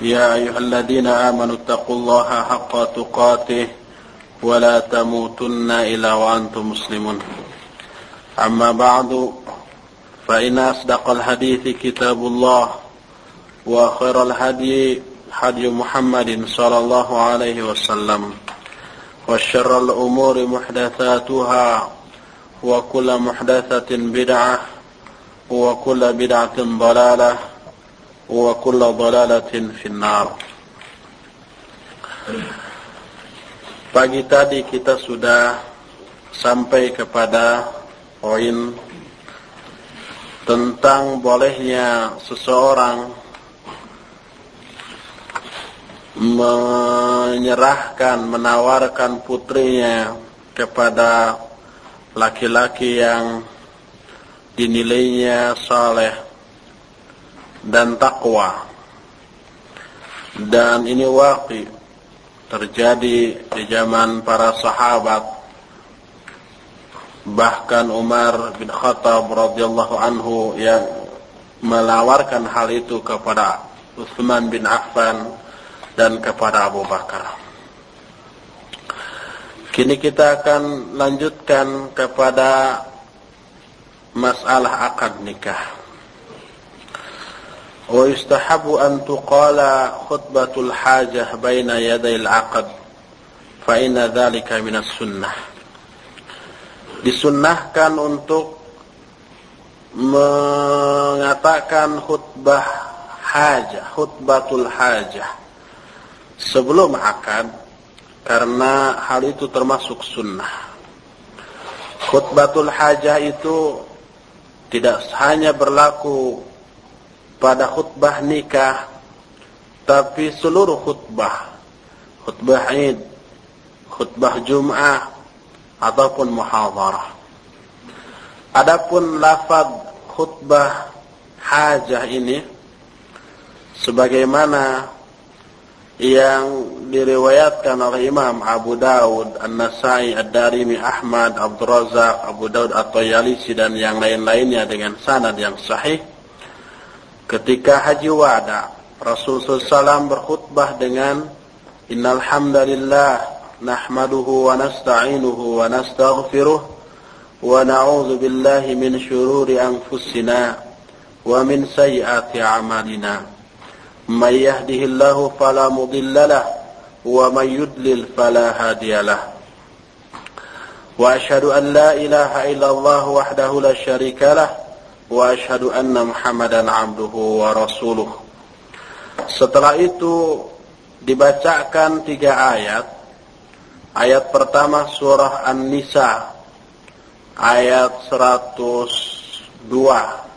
يا أيها الذين آمنوا اتقوا الله حق تقاته ولا تموتن إلا وأنتم مسلمون. أما بعد فإن أصدق الحديث كتاب الله وخير الهدي هدي محمد صلى الله عليه وسلم وشر الأمور محدثاتها وكل محدثة بدعة وكل بدعة ضلالة وكل ضلالة في النار Pagi tadi kita sudah sampai kepada poin tentang bolehnya seseorang menyerahkan, menawarkan putrinya kepada laki-laki yang dinilainya saleh dan takwa. Dan ini waqi terjadi di zaman para sahabat. Bahkan Umar bin Khattab radhiyallahu anhu yang melawarkan hal itu kepada Utsman bin Affan dan kepada Abu Bakar. Kini kita akan lanjutkan kepada masalah akad nikah. ويستحب أن تقال خطبة الحاجة بين يدي العقد فإن ذلك من السنة disunnahkan untuk mengatakan khutbah hajah, khutbatul hajah sebelum akad karena hal itu termasuk sunnah. Khutbatul hajah itu tidak hanya berlaku pada khutbah nikah tapi seluruh khutbah khutbah Id khutbah Jum'ah ataupun muhadharah adapun lafaz khutbah hajah ini sebagaimana yang diriwayatkan oleh Imam Abu Daud, An-Nasai, Ad-Darimi, Ahmad, Abdul Razak, Abu Daud At-Tayalisi dan yang lain-lainnya dengan sanad yang sahih Ketika haji wada, Rasul SAW berkhutbah dengan Innal hamdalillah nahmaduhu wa nasta'inuhu wa nastaghfiruh wa na'udzu billahi min shururi anfusina wa min sayyiati a'malina. May yahdihillahu fala mudilla lahu wa may yudlil fala hadiya lahu. وأشهد لا إله إلا الله وحده لا شريك له واشهد أن محمدا عبده ورسوله setelah itu dibacakan tiga ayat ayat pertama surah An-Nisa ayat 102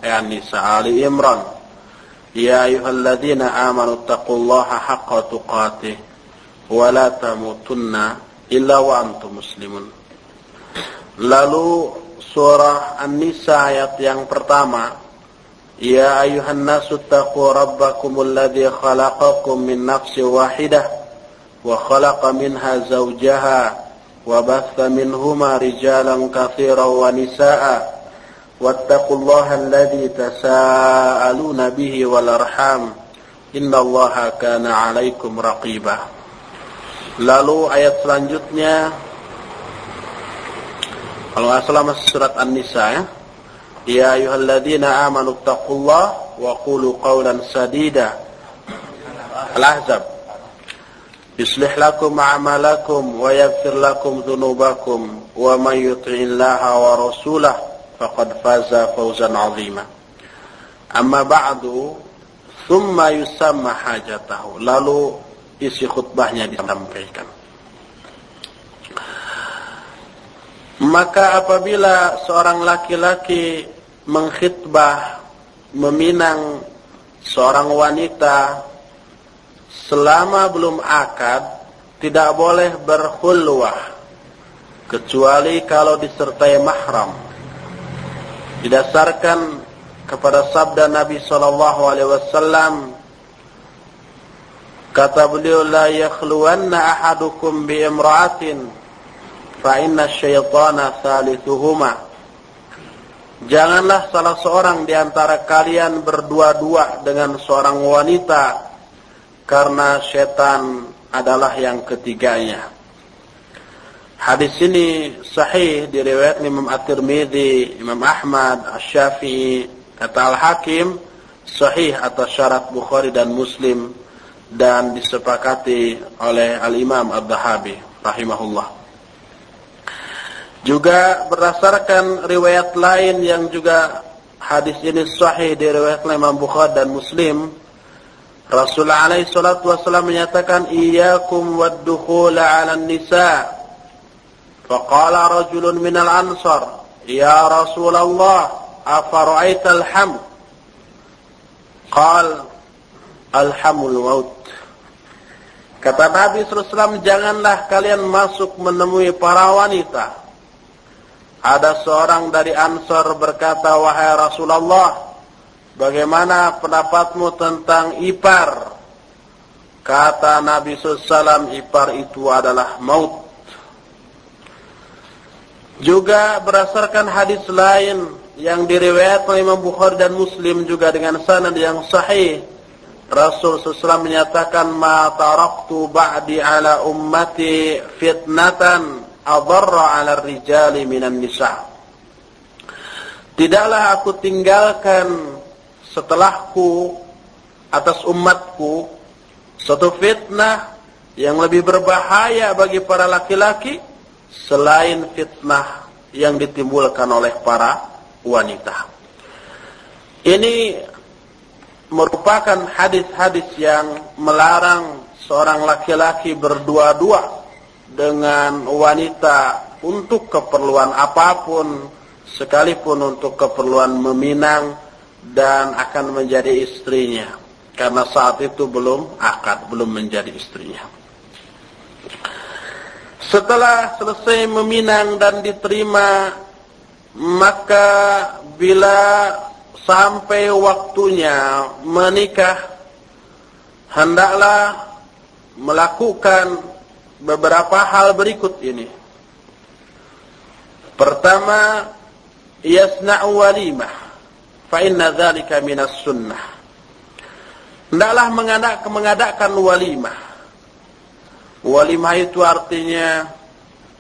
eh An-Nisa Ali Imran Ya ayyuhalladzina amanu taqullaha haqqa tuqatih wa la tamutunna illa wa antum muslimun lalu surah An-Nisa ayat yang pertama. Ya ayuhan nasu taqu rabbakumul ladzi khalaqakum min nafsin wahidah wa khalaqa minha zawjaha wa batha minhuma rijalan katsiran wa nisaa. Wattaqullaha alladzi tasaaluna bihi wal arham. Innallaha kana 'alaikum raqiba. Lalu ayat selanjutnya kalau nggak salah surat An-Nisa ya. Ya ayyuhalladzina amanu taqullah wa qulu qawlan sadida. Al-Ahzab. A'malakum wa yaghfir lakum dhunubakum wa man yuti'illaha wa rasulah faqad faza fawzan 'azima. Amma ba'du thumma yusamma hajatahu. Lalu isi khutbahnya disampaikan. Maka apabila seorang laki-laki mengkhitbah, meminang seorang wanita selama belum akad, tidak boleh berkhulwah kecuali kalau disertai mahram. Didasarkan kepada sabda Nabi sallallahu alaihi wasallam kata beliau la yakhluwanna ahadukum bi inna syaitana thalithuhuma Janganlah salah seorang di antara kalian berdua-dua dengan seorang wanita karena setan adalah yang ketiganya. Hadis ini sahih diriwayatkan Imam At-Tirmidzi, Imam Ahmad, Asy-Syafi'i, Kata Al-Hakim sahih atas syarat Bukhari dan Muslim dan disepakati oleh Al-Imam Ad-Dahabi rahimahullah. Juga berdasarkan riwayat lain yang juga hadis ini sahih diriwayatkan Imam Bukhari dan Muslim. Rasulullah alaihi salatu wasallam menyatakan iyyakum wad-dukhul 'alan nisa. Faqala rajulun minal ansar, "Ya Rasulullah, afara'aita al-ham?" Qal, "Al-hamul maut." Kata Nabi sallallahu alaihi wasallam, "Janganlah kalian masuk menemui para wanita." Ada seorang dari Ansar berkata Wahai Rasulullah Bagaimana pendapatmu tentang ipar Kata Nabi SAW Ipar itu adalah maut Juga berdasarkan hadis lain yang diriwayatkan Imam Bukhari dan Muslim juga dengan sanad yang sahih. Rasul SAW menyatakan ma taraktu ba'di ala ummati fitnatan adarra ala rijali minan nisa. Tidaklah aku tinggalkan setelahku atas umatku satu fitnah yang lebih berbahaya bagi para laki-laki selain fitnah yang ditimbulkan oleh para wanita. Ini merupakan hadis-hadis yang melarang seorang laki-laki berdua-dua dengan wanita untuk keperluan apa pun, sekalipun untuk keperluan meminang dan akan menjadi istrinya. Karena saat itu belum akad, belum menjadi istrinya. Setelah selesai meminang dan diterima maka bila sampai waktunya menikah hendaklah melakukan beberapa hal berikut ini. Pertama, yasna'u walimah fa inna dzalika minas sunnah. Hendaklah mengadakan, mengadakan walimah. Walimah itu artinya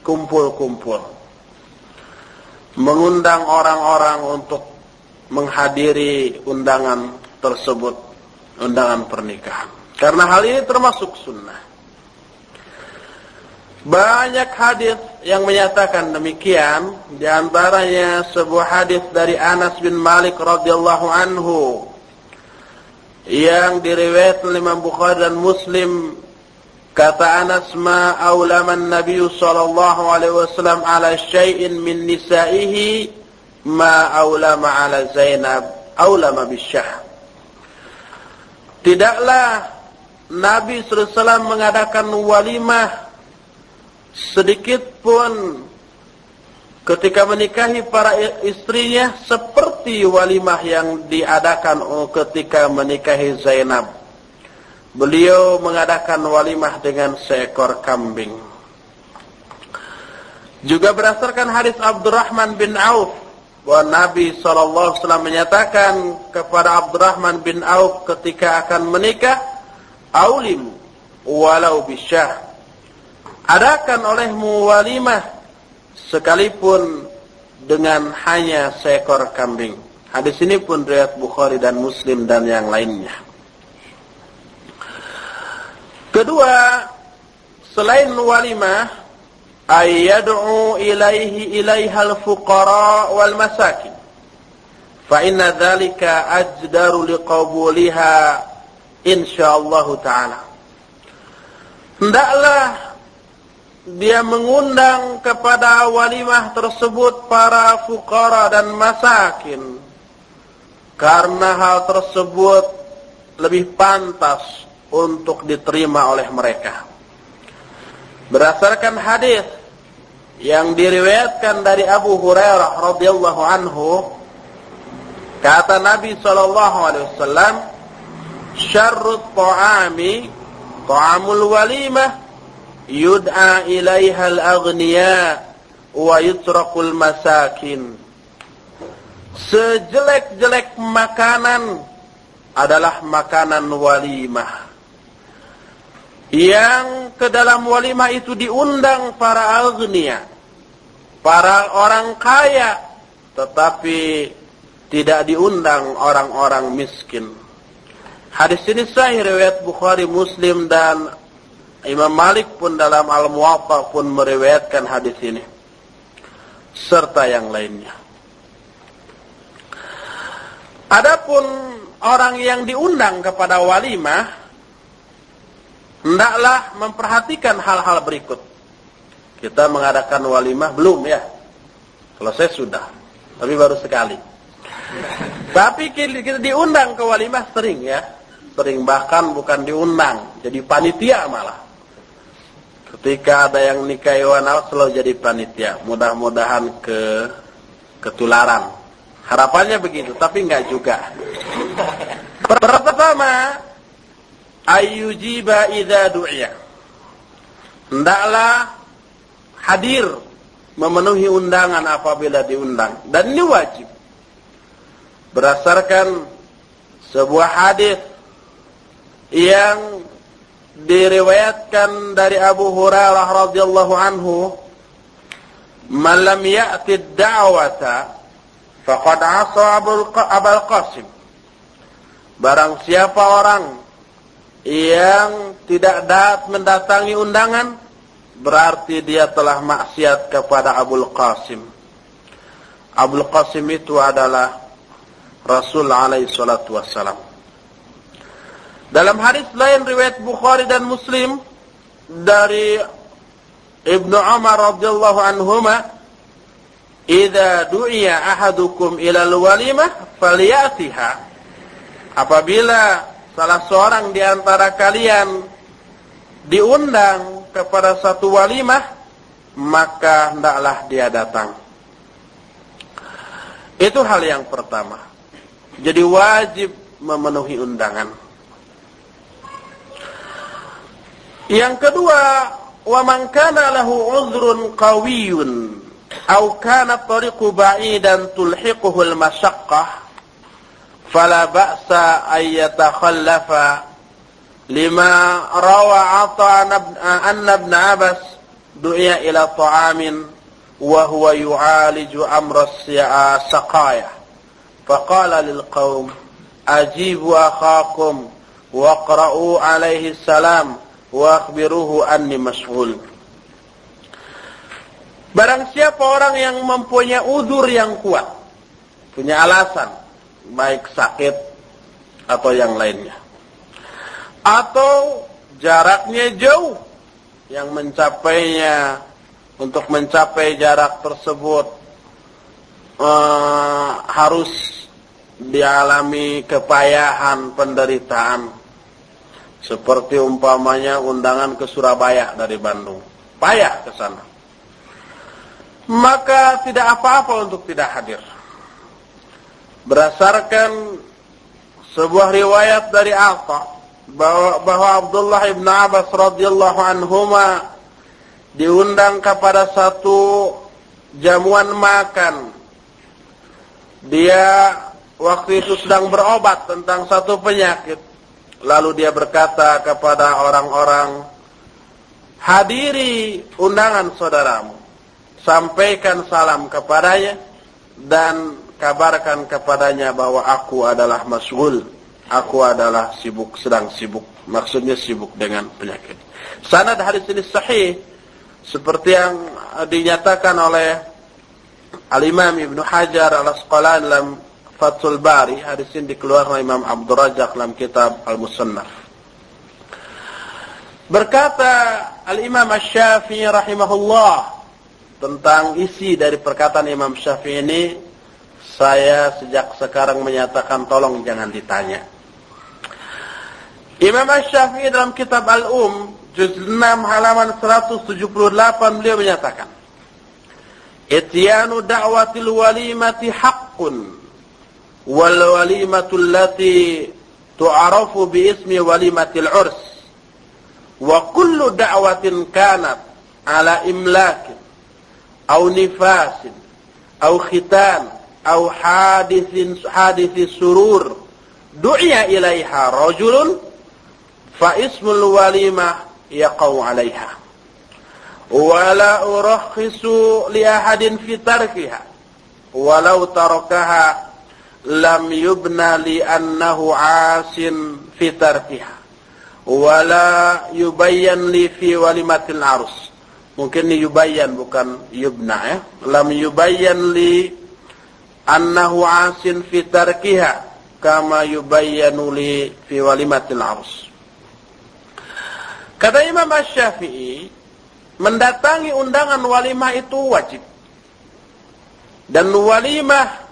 kumpul-kumpul mengundang orang-orang untuk menghadiri undangan tersebut, undangan pernikahan. Karena hal ini termasuk sunnah. Banyak hadis yang menyatakan demikian, di antaranya sebuah hadis dari Anas bin Malik radhiyallahu anhu yang diriwayatkan oleh Imam Bukhari dan Muslim Kata Anas ma aulaman Nabi sallallahu alaihi wasallam ala syai'in min nisa'ihi ma aulama ala Zainab aulama bisyah. Tidaklah Nabi SAW mengadakan walimah sedikit pun ketika menikahi para istrinya seperti walimah yang diadakan ketika menikahi Zainab Beliau mengadakan walimah dengan seekor kambing. Juga berdasarkan hadis Abdurrahman bin Auf bahwa Nabi SAW menyatakan kepada Abdurrahman bin Auf ketika akan menikah, "Aulim walau bisyah." Adakan olehmu walimah sekalipun dengan hanya seekor kambing. Hadis ini pun riwayat Bukhari dan Muslim dan yang lainnya. Kedua, selain walimah, ayyad'u ilaihi ilaihal fuqara wal masakin. Fa inna dhalika ajdaru liqabuliha insyaallah taala. Hendaklah dia mengundang kepada walimah tersebut para fukara dan masakin. Karena hal tersebut lebih pantas untuk diterima oleh mereka. Berdasarkan hadis yang diriwayatkan dari Abu Hurairah radhiyallahu anhu kata Nabi sallallahu alaihi wasallam syarrut ta'ami ta'amul walimah yud'a ilaiha al-aghniya wa yutraqul masakin sejelek-jelek makanan adalah makanan walimah yang ke dalam walimah itu diundang para agnia, para orang kaya, tetapi tidak diundang orang-orang miskin. Hadis ini sahih riwayat Bukhari, Muslim dan Imam Malik pun dalam Al-Muwatta pun meriwayatkan hadis ini serta yang lainnya. Adapun orang yang diundang kepada walimah hendaklah memperhatikan hal-hal berikut. Kita mengadakan walimah belum ya? Kalau saya sudah, tapi baru sekali. Tapi kita diundang ke walimah sering ya. Sering bahkan bukan diundang, jadi panitia malah. Ketika ada yang nikah Iwan selalu jadi panitia. Mudah-mudahan ke ketularan. Harapannya begitu, tapi enggak juga. Pertama, ayyujiba idza du'iya. Hendaklah hadir memenuhi undangan apabila diundang dan ini wajib. Berdasarkan sebuah hadis yang diriwayatkan dari Abu Hurairah radhiyallahu anhu, "Man lam ya'ti ad-da'wata faqad 'asa Abul Qasim." Barang siapa orang yang tidak dapat mendatangi undangan berarti dia telah maksiat kepada Abul Qasim. Abul Qasim itu adalah Rasul alaihi salatu wassalam. Dalam hadis lain riwayat Bukhari dan Muslim dari Ibnu Umar radhiyallahu anhuma, "Idza du'iya ahadukum ila al-walimah falyatiha." Apabila salah seorang di antara kalian diundang kepada satu walimah, maka hendaklah dia datang. Itu hal yang pertama. Jadi wajib memenuhi undangan. Yang kedua, man kana lahu uzrun qawiyyun aw kana tariqu ba'idan tulhiquhu al-mashaqqah فلا بأس أن يتخلف لما روى عطاء أن ابن عبس دعي إلى طعام وهو يعالج أمر السقاية فقال للقوم أجيبوا أخاكم واقرأوا عليه السلام wa akhbiruhu anni mashghul. Barang siapa orang yang mempunyai udur yang kuat, punya alasan, baik sakit atau yang lainnya. Atau jaraknya jauh yang mencapainya untuk mencapai jarak tersebut eh, harus dialami kepayahan penderitaan seperti umpamanya undangan ke Surabaya dari Bandung payah ke sana maka tidak apa-apa untuk tidak hadir berdasarkan sebuah riwayat dari Atta bahwa, bahwa Abdullah ibn Abbas radhiyallahu anhuma diundang kepada satu jamuan makan. Dia waktu itu sedang berobat tentang satu penyakit. Lalu dia berkata kepada orang-orang, hadiri undangan saudaramu, sampaikan salam kepadanya dan kabarkan kepadanya bahwa aku adalah mas'ul. Aku adalah sibuk, sedang sibuk. Maksudnya sibuk dengan penyakit. Sanad hadis ini sahih. Seperti yang dinyatakan oleh Al-Imam Ibn Hajar al-Asqalan dalam Fathul Bari. Hadis ini dikeluarkan Imam Abdul Rajak dalam kitab Al-Musannaf. Berkata Al-Imam Asy-Syafi'i rahimahullah tentang isi dari perkataan Imam Syafi'i ini saya sejak sekarang menyatakan tolong jangan ditanya. Imam Ash-Syafi'i dalam kitab Al-Um juz 6 halaman 178 beliau menyatakan Ityanu da'watil walimati haqqun wal walimatu allati tu'arafu bi ismi walimatil urs wa kullu da'watin kanat ala imlakin aw nifasin aw khitan aw hadithin hadithi surur du'iya ilaiha rajulun fa ismul walimah yaqau 'alaiha wala urakhisu li lam yubna li annahu 'asin fi tarkiha wala yubayyan li fi walimatil arus mungkin ini yubayyan bukan yubna ya lam yubayyan li annahu 'asin fi tarkiha kama yubayyanu li fi walimatil arus. Kata Imam Asy-Syafi'i, mendatangi undangan walimah itu wajib. Dan walimah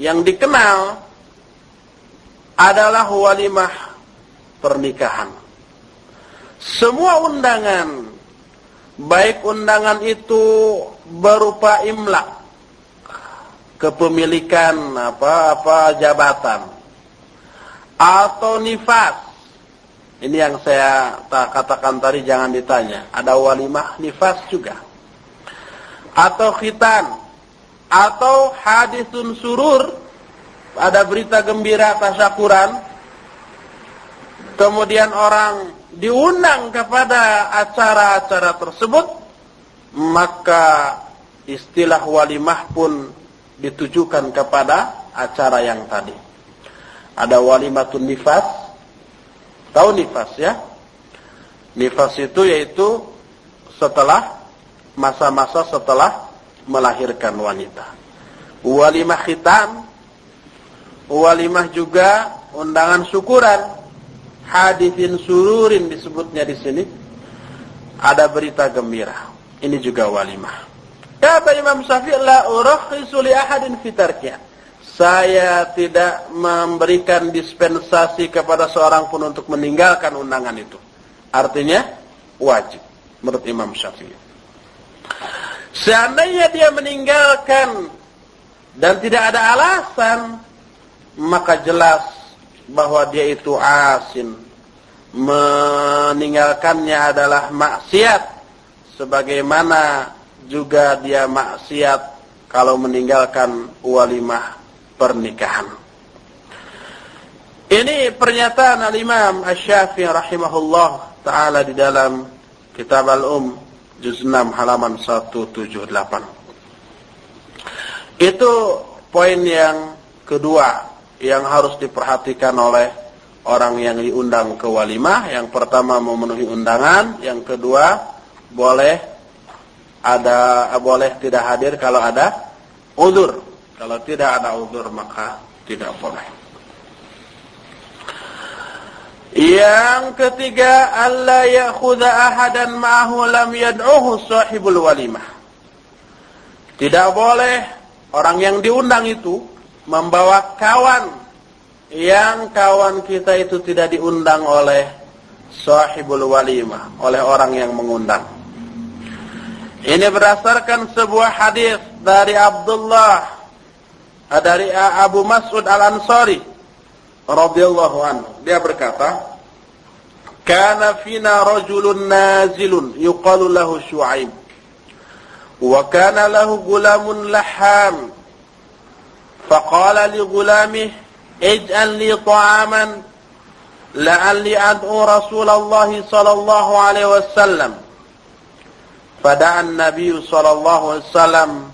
yang dikenal adalah walimah pernikahan. Semua undangan, baik undangan itu berupa imlak, kepemilikan apa apa jabatan atau nifas. Ini yang saya katakan tadi jangan ditanya. Ada walimah nifas juga. Atau khitan. Atau hadisun surur. Ada berita gembira tasyakuran. Kemudian orang diundang kepada acara-acara tersebut. Maka istilah walimah pun ditujukan kepada acara yang tadi ada walimatun nifas. Tahu nifas ya? Nifas itu yaitu setelah masa-masa setelah melahirkan wanita. Walimah khitam, walimah juga undangan syukuran, hadithin sururin disebutnya di sini. Ada berita gembira. Ini juga walimah. Kata Imam Syafi'i la urakhisu li ahadin fitarkiha saya tidak memberikan dispensasi kepada seorang pun untuk meninggalkan undangan itu. Artinya wajib menurut Imam Syafi'i. Seandainya dia meninggalkan dan tidak ada alasan, maka jelas bahwa dia itu asin. Meninggalkannya adalah maksiat. Sebagaimana juga dia maksiat kalau meninggalkan walimah pernikahan. Ini pernyataan Al-Imam Asy-Syafi'i rahimahullah taala di dalam Kitab Al-Um juz 6 halaman 178. Itu poin yang kedua yang harus diperhatikan oleh orang yang diundang ke walimah. Yang pertama memenuhi undangan, yang kedua boleh ada boleh tidak hadir kalau ada udur kalau tidak ada uzur maka tidak boleh. Yang ketiga, alla ya'khudha ahadan ma'ahu lam yad'uhu sahibul walimah. Tidak boleh orang yang diundang itu membawa kawan yang kawan kita itu tidak diundang oleh sahibul walimah, oleh orang yang mengundang. Ini berdasarkan sebuah hadis dari Abdullah dari Abu Mas'ud Al-Ansari radhiyallahu anhu. Dia berkata, كان فينا رجل نازل يقال له شعيب وكان له غلام لحام. فقال لغلامه اجعل لي طعاما لعلي أدعو رسول الله صلى الله عليه وسلم. فدعا النبي صلى الله عليه وسلم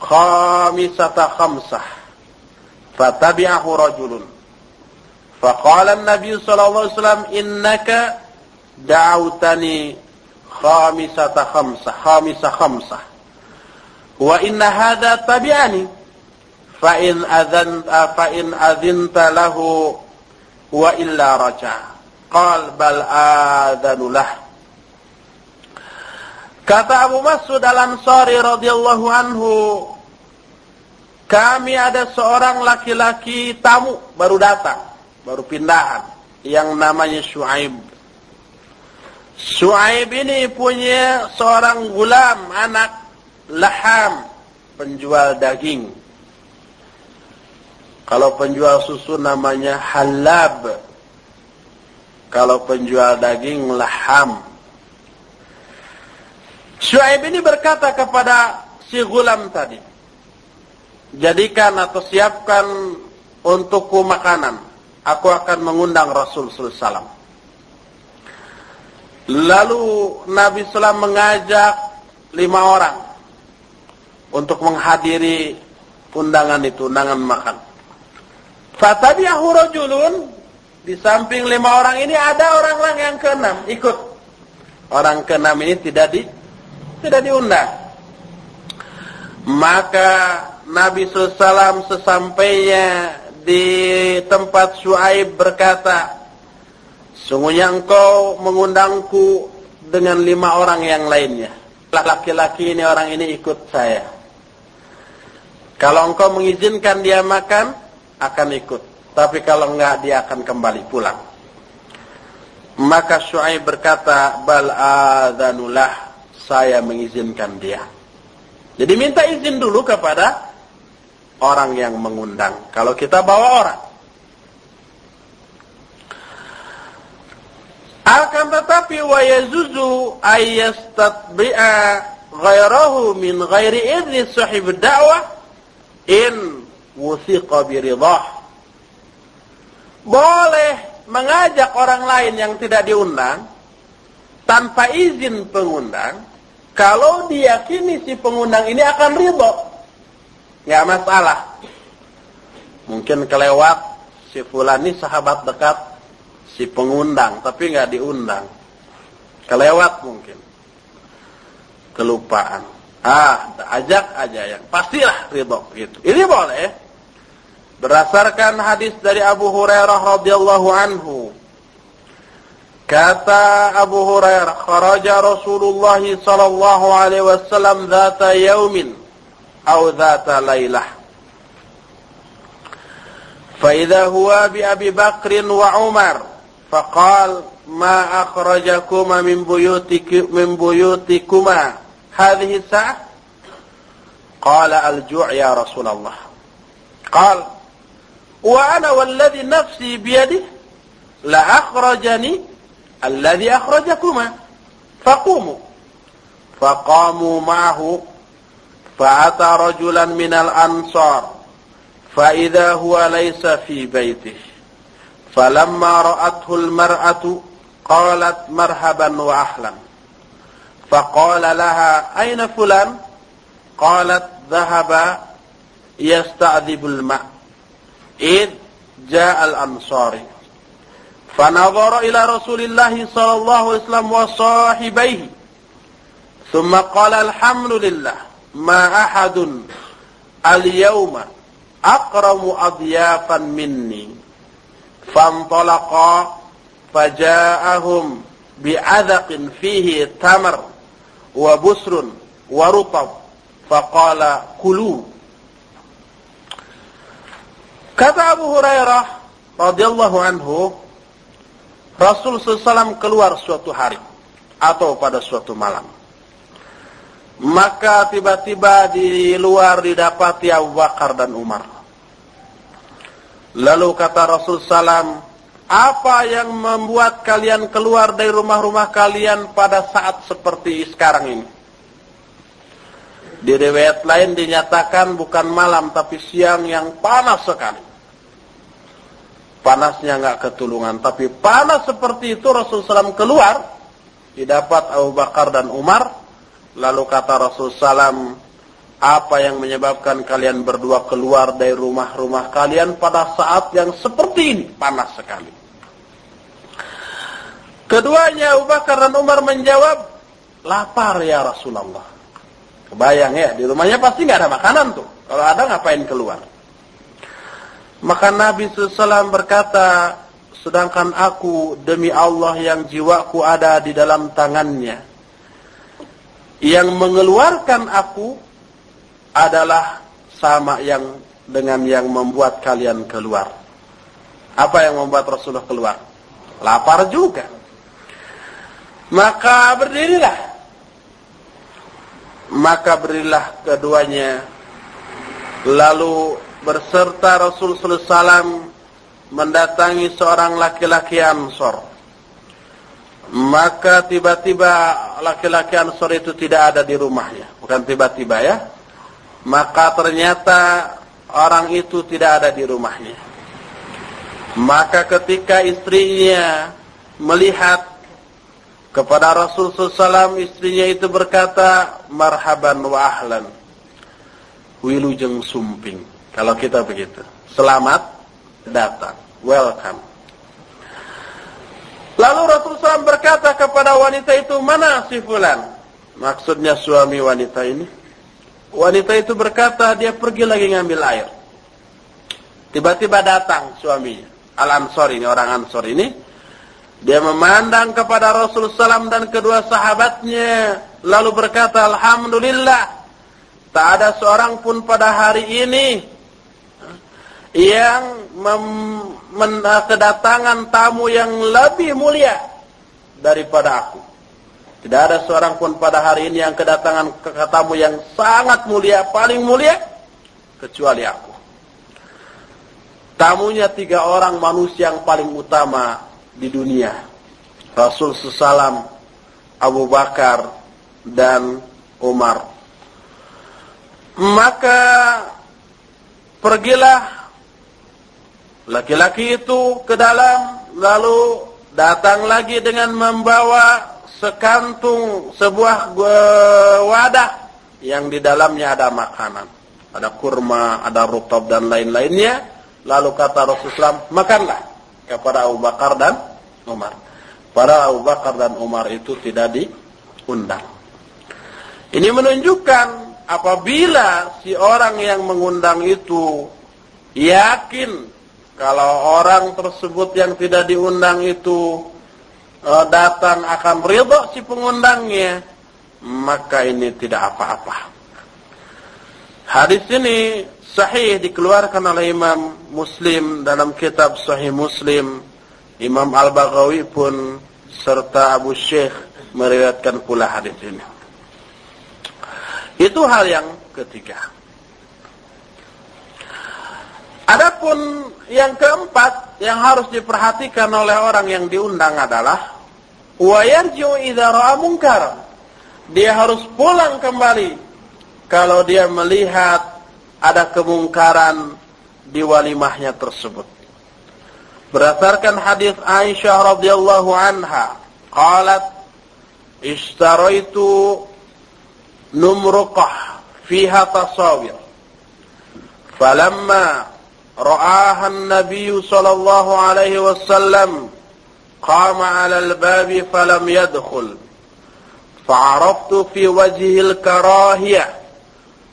خامسة خمسة فتبعه رجل. فقال النبي صلى الله عليه وسلم إنك khamisata خامسة خمسة خامسة خمسة وإن هذا tabi'ani. فإن أذنت فإن أذنت له وإلا رجع قال illa kata Abu Mas'ud Al-Ansari radhiyallahu anhu kami ada seorang laki-laki tamu baru datang baru pindahan yang namanya Shu'aib. Shu'aib ini punya seorang gulam, anak laham, penjual daging. Kalau penjual susu namanya halab. Kalau penjual daging laham. Shu'aib ini berkata kepada si gulam tadi. Jadikan atau siapkan untukku makanan. Aku akan mengundang Rasul SAW. Lalu Nabi SAW mengajak lima orang untuk menghadiri undangan itu, undangan makan. Fatabi'ahu rajulun di samping lima orang ini ada orang-orang yang keenam ikut. Orang keenam ini tidak di tidak diundang. Maka Nabi SAW sesampainya di tempat Shu'aib berkata, Sungguhnya engkau mengundangku dengan lima orang yang lainnya. Laki-laki ini orang ini ikut saya. Kalau engkau mengizinkan dia makan, akan ikut. Tapi kalau enggak, dia akan kembali pulang. Maka Shu'aib berkata, Bal adanulah, saya mengizinkan dia. Jadi minta izin dulu kepada orang yang mengundang. Kalau kita bawa orang. Akan tetapi wa yazuzu ayyastatbi'a ghairahu min ghairi idni sahib da'wah in wuthiqa biridah. Boleh mengajak orang lain yang tidak diundang tanpa izin pengundang kalau diyakini si pengundang ini akan ridho. Nggak masalah. Mungkin kelewat si fulani sahabat dekat si pengundang tapi nggak diundang. Kelewat mungkin. Kelupaan. Ah ajak aja yang pastilah ridho gitu. Ini boleh. Berdasarkan hadis dari Abu Hurairah radhiyallahu anhu kata Abu Hurairah kharaja Rasulullah sallallahu alaihi wasallam dzata yaumin atau dzata lailah فإذا هو بأبي بكر وعمر فقال ما أخرجكما من بيوتك من بيوتكما هذه الساعة؟ قال الجوع يا رسول الله. قال وأنا والذي نفسي بيده لأخرجني الذي أخرجكما فقوموا. فقاموا معه فأتى رجلا من الأنصار فإذا هو ليس في بيته. فلما رأته المرأة قالت مرحبا وأهلا. فقال لها أين فلان؟ قالت ذهب يستعذب الماء. إذ جاء الأنصاري فنظر إلى رسول الله صلى الله عليه وسلم وصاحبيه ثم قال الحمد لله. ma ahadun al-yawma akramu adyafan minni. Fantalaqa faja'ahum bi'adaqin fihi tamar wa busrun wa rutab. Faqala kulu. Kata Abu Hurairah radhiyallahu anhu Rasul SAW keluar suatu hari atau pada suatu malam. Maka tiba-tiba di luar didapati Abu Bakar dan Umar. Lalu kata Rasul Salam, apa yang membuat kalian keluar dari rumah-rumah kalian pada saat seperti sekarang ini? Di riwayat lain dinyatakan bukan malam tapi siang yang panas sekali. Panasnya nggak ketulungan, tapi panas seperti itu Rasul Salam keluar, didapat Abu Bakar dan Umar. Lalu kata Rasul Salam, apa yang menyebabkan kalian berdua keluar dari rumah-rumah kalian pada saat yang seperti ini, panas sekali. Keduanya Abu Bakar dan Umar menjawab, lapar ya Rasulullah. Kebayang ya, di rumahnya pasti nggak ada makanan tuh. Kalau ada ngapain keluar? Maka Nabi SAW berkata, sedangkan aku demi Allah yang jiwaku ada di dalam tangannya, yang mengeluarkan aku adalah sama yang dengan yang membuat kalian keluar. Apa yang membuat Rasulullah keluar? lapar juga. Maka berdirilah. Maka berilah keduanya. Lalu berserta Rasulullah SAW mendatangi seorang laki-laki Ansor. Maka tiba-tiba laki-laki Ansor itu tidak ada di rumahnya. Bukan tiba-tiba ya. Maka ternyata orang itu tidak ada di rumahnya. Maka ketika istrinya melihat kepada Rasul SAW, istrinya itu berkata, Marhaban wa ahlan. Wilujeng sumping. Kalau kita begitu. Selamat datang. Welcome. Lalu Rasul SAW berkata kepada wanita itu, mana si fulan? Maksudnya suami wanita ini. Wanita itu berkata, dia pergi lagi ngambil air. Tiba-tiba datang suaminya. Al-Ansor ini, orang Ansor ini. Dia memandang kepada Rasul SAW dan kedua sahabatnya. Lalu berkata, Alhamdulillah. Tak ada seorang pun pada hari ini yang kedatangan tamu yang lebih mulia daripada aku. Tidak ada seorang pun pada hari ini yang kedatangan tamu yang sangat mulia, paling mulia, kecuali aku. Tamunya tiga orang manusia yang paling utama di dunia. Rasul Sallam, Abu Bakar, dan Umar. Maka pergilah laki-laki itu ke dalam lalu datang lagi dengan membawa sekantung sebuah wadah yang di dalamnya ada makanan. Ada kurma, ada rutab dan lain-lainnya Lalu kata Rasulullah, makanlah kepada Abu Bakar dan Umar. Para Abu Bakar dan Umar itu tidak diundang. Ini menunjukkan apabila si orang yang mengundang itu yakin kalau orang tersebut yang tidak diundang itu e, datang akan ridho si pengundangnya, maka ini tidak apa-apa. Hadis ini sahih dikeluarkan oleh Imam Muslim dalam kitab Sahih Muslim. Imam Al-Baghawi pun serta Abu Syekh meriwayatkan pula hadis ini. Itu hal yang ketiga. Adapun yang keempat yang harus diperhatikan oleh orang yang diundang adalah wa yarji'u idza. Dia harus pulang kembali kalau dia melihat ada kemungkaran di walimahnya tersebut. Berdasarkan hadis Aisyah radhiyallahu anha, qalat ishtaraitu numruqah fiha tasawir. Falamma ra'aha an-nabiy sallallahu alaihi wasallam qama 'ala al-bab falam yadkhul. فعرفت في وجهه الكراهية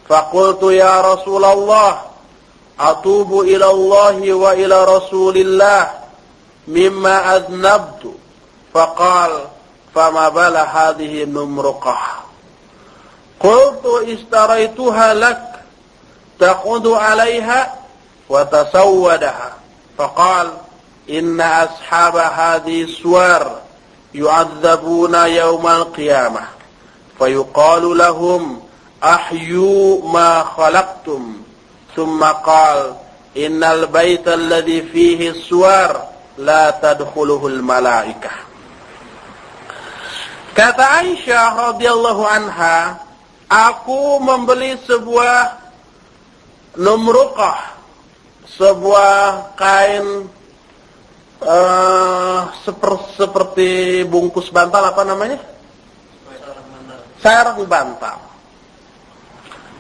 فقلت يا رسول الله أتوب إلى الله وإلى رسول الله مما أذنبت. فقال فما بال هذه النمرقة قلت اشتريتها لك تقود عليها؟ وتسودها فقال إن أصحاب هذه السور يعذبون يوم القيامة. فيقال لهم أحيوا ما خلقتم. ثم قال إن البيت الذي فيه السور لا تدخله الملائكة. Kata Aisyah radhiyallahu anha, aku membeli sebuah numruqah, sebuah kain uh, seper, seperti bungkus bantal apa namanya? Sarung bantal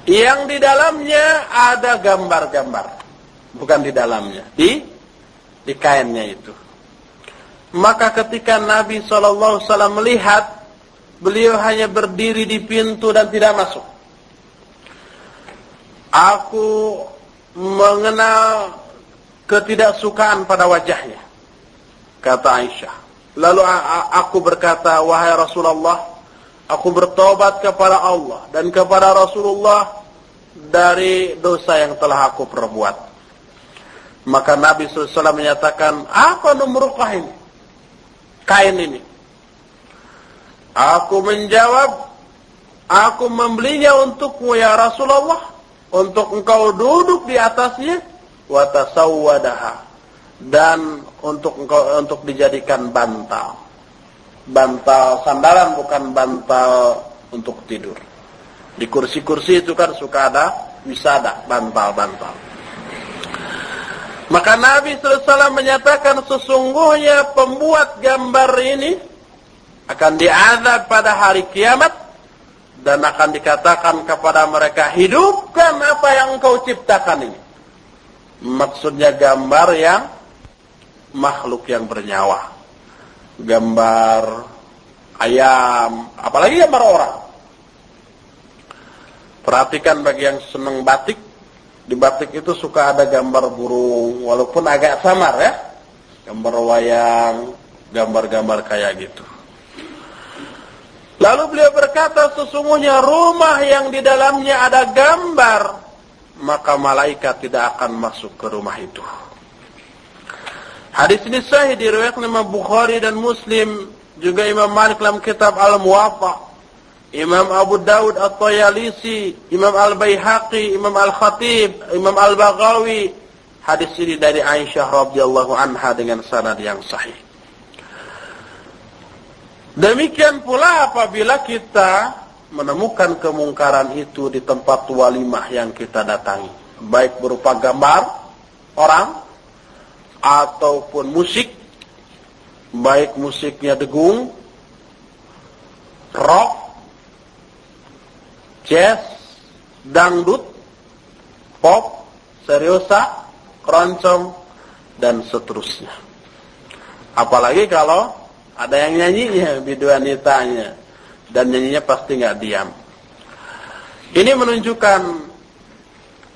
yang di dalamnya ada gambar-gambar. Bukan di dalamnya, di di kainnya itu. Maka ketika Nabi SAW melihat, beliau hanya berdiri di pintu dan tidak masuk. Aku mengenal ketidaksukaan pada wajahnya. Kata Aisyah. Lalu aku berkata, wahai Rasulullah, Aku bertobat kepada Allah dan kepada Rasulullah dari dosa yang telah aku perbuat. Maka Nabi SAW menyatakan, apa numrukah ini? kain ini. Aku menjawab, aku membelinya untukmu ya Rasulullah, untuk engkau duduk di atasnya, wa tasawwadaha dan untuk engkau untuk dijadikan bantal. Bantal sandaran bukan bantal untuk tidur. Di kursi-kursi itu kan suka ada wisada, bantal-bantal. Maka Nabi SAW menyatakan sesungguhnya pembuat gambar ini akan diazab pada hari kiamat dan akan dikatakan kepada mereka hidupkan apa yang engkau ciptakan ini. Maksudnya gambar yang makhluk yang bernyawa. Gambar ayam, apalagi gambar orang. Perhatikan bagi yang senang batik, di batik itu suka ada gambar burung, walaupun agak samar ya. Gambar wayang, gambar-gambar kayak gitu. Lalu beliau berkata, sesungguhnya rumah yang di dalamnya ada gambar, maka malaikat tidak akan masuk ke rumah itu. Hadis ini sahih diriwayatkan Imam Bukhari dan Muslim, juga Imam Malik dalam kitab Al-Muwatta Imam Abu Daud At-Tayalisi, Imam Al-Baihaqi, Imam Al-Khatib, Imam Al-Baghawi. Hadis ini dari Aisyah radhiyallahu anha dengan sanad yang sahih. Demikian pula apabila kita menemukan kemungkaran itu di tempat walimah yang kita datangi, baik berupa gambar orang ataupun musik, baik musiknya degung, rock jazz, dangdut, pop, seriosa, keroncong, dan seterusnya. Apalagi kalau ada yang nyanyinya, biduanitanya, dan nyanyinya pasti nggak diam. Ini menunjukkan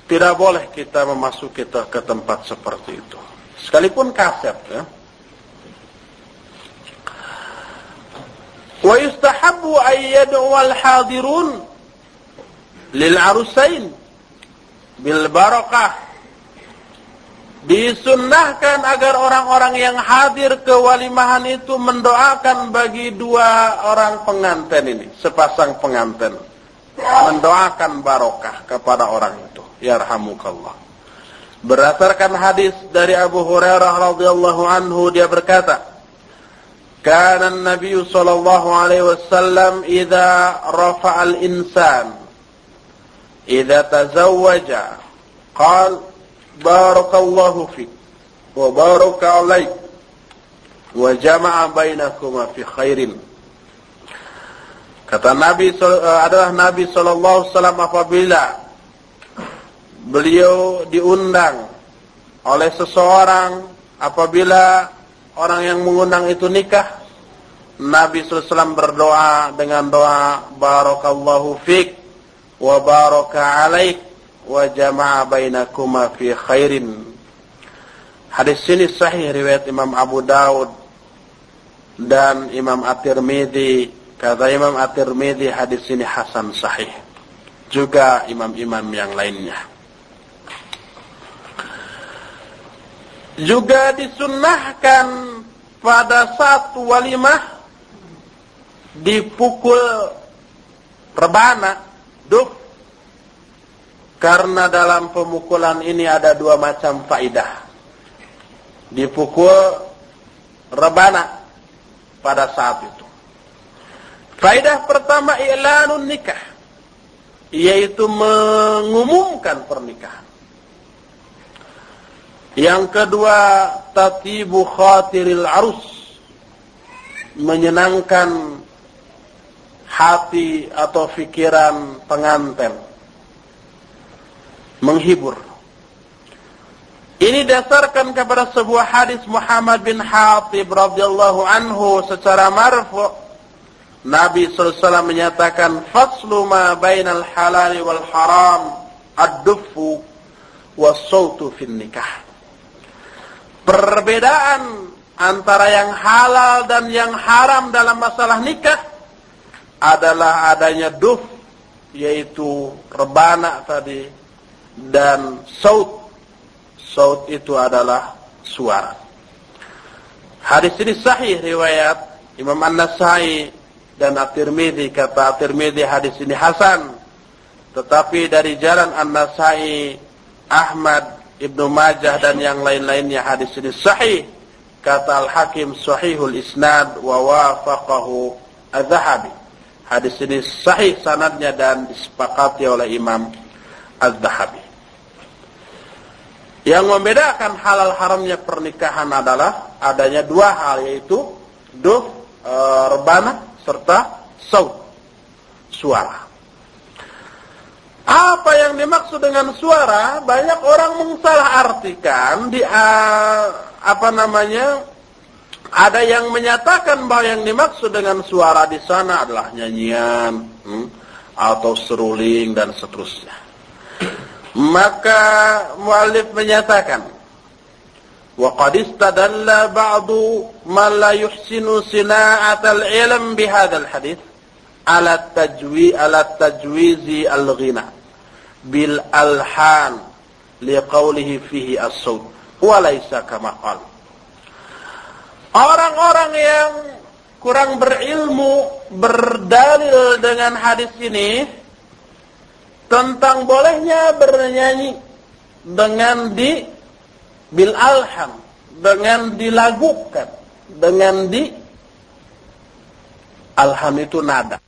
tidak boleh kita memasuki kita ke tempat seperti itu. Sekalipun kaset ya. Wa yustahabbu ayyadu wal hadirun lil arusain bil barakah disunnahkan agar orang-orang yang hadir ke walimahan itu mendoakan bagi dua orang pengantin ini sepasang pengantin mendoakan barokah kepada orang itu yarhamukallah berdasarkan hadis dari Abu Hurairah radhiyallahu anhu dia berkata kana an-nabiy sallallahu alaihi wasallam idza rafa'a al-insan إذا تزوج قال barakallahu fi wa baraka alaik wa jama'a bainakuma fi khairin. Kata Nabi eh, adalah Nabi sallallahu alaihi wasallam apabila beliau diundang oleh seseorang apabila orang yang mengundang itu nikah Nabi SAW berdoa dengan doa Barakallahu fik wa baraka alaik wa jama'a bainakuma fi khairin. Hadis ini sahih riwayat Imam Abu Daud dan Imam At-Tirmidzi. Kata Imam At-Tirmidzi hadis ini hasan sahih. Juga imam-imam yang lainnya. Juga disunnahkan pada satu walimah dipukul rebana duk karena dalam pemukulan ini ada dua macam faidah. Dipukul rebana pada saat itu. Faidah pertama i'lanun nikah yaitu mengumumkan pernikahan. Yang kedua tatibu khatiril arus menyenangkan hati atau pikiran pengantin. Menghibur. Ini dasarkan kepada sebuah hadis Muhammad bin Hatib radhiyallahu anhu secara marfu. Nabi SAW menyatakan faslu ma bainal halal wal haram ad-duffu was-sautu fin nikah. Perbedaan antara yang halal dan yang haram dalam masalah nikah adalah adanya duf yaitu rebana tadi dan saut saut itu adalah suara Hadis ini sahih riwayat Imam An-Nasai dan At-Tirmidzi kata At-Tirmidzi hadis ini hasan. Tetapi dari jalan An-Nasai, Ahmad, Ibnu Majah dan yang lain-lainnya hadis ini sahih. Kata Al-Hakim sahihul isnad wa wafaqahu Az-Zahabi. Hadis ini sahih sanadnya dan disepakati oleh Imam Az-Zahabi. Yang membedakan halal haramnya pernikahan adalah adanya dua hal yaitu duh e, rebana serta saut suara. Apa yang dimaksud dengan suara? Banyak orang mensalahartikan di uh, apa namanya? Ada yang menyatakan bahwa yang dimaksud dengan suara di sana adalah nyanyian hmm, atau seruling dan seterusnya. Maka mualif menyatakan wa qad istadalla ba'du man la yuhsinu sina'atal ilm al hadis ala tajwi ala tajwizi al-ghina bil alhan liqaulihi fihi as-sawt wa laysa kama qala. Orang-orang yang kurang berilmu berdalil dengan hadis ini tentang bolehnya bernyanyi dengan di bil alham dengan dilagukan dengan di alham itu nada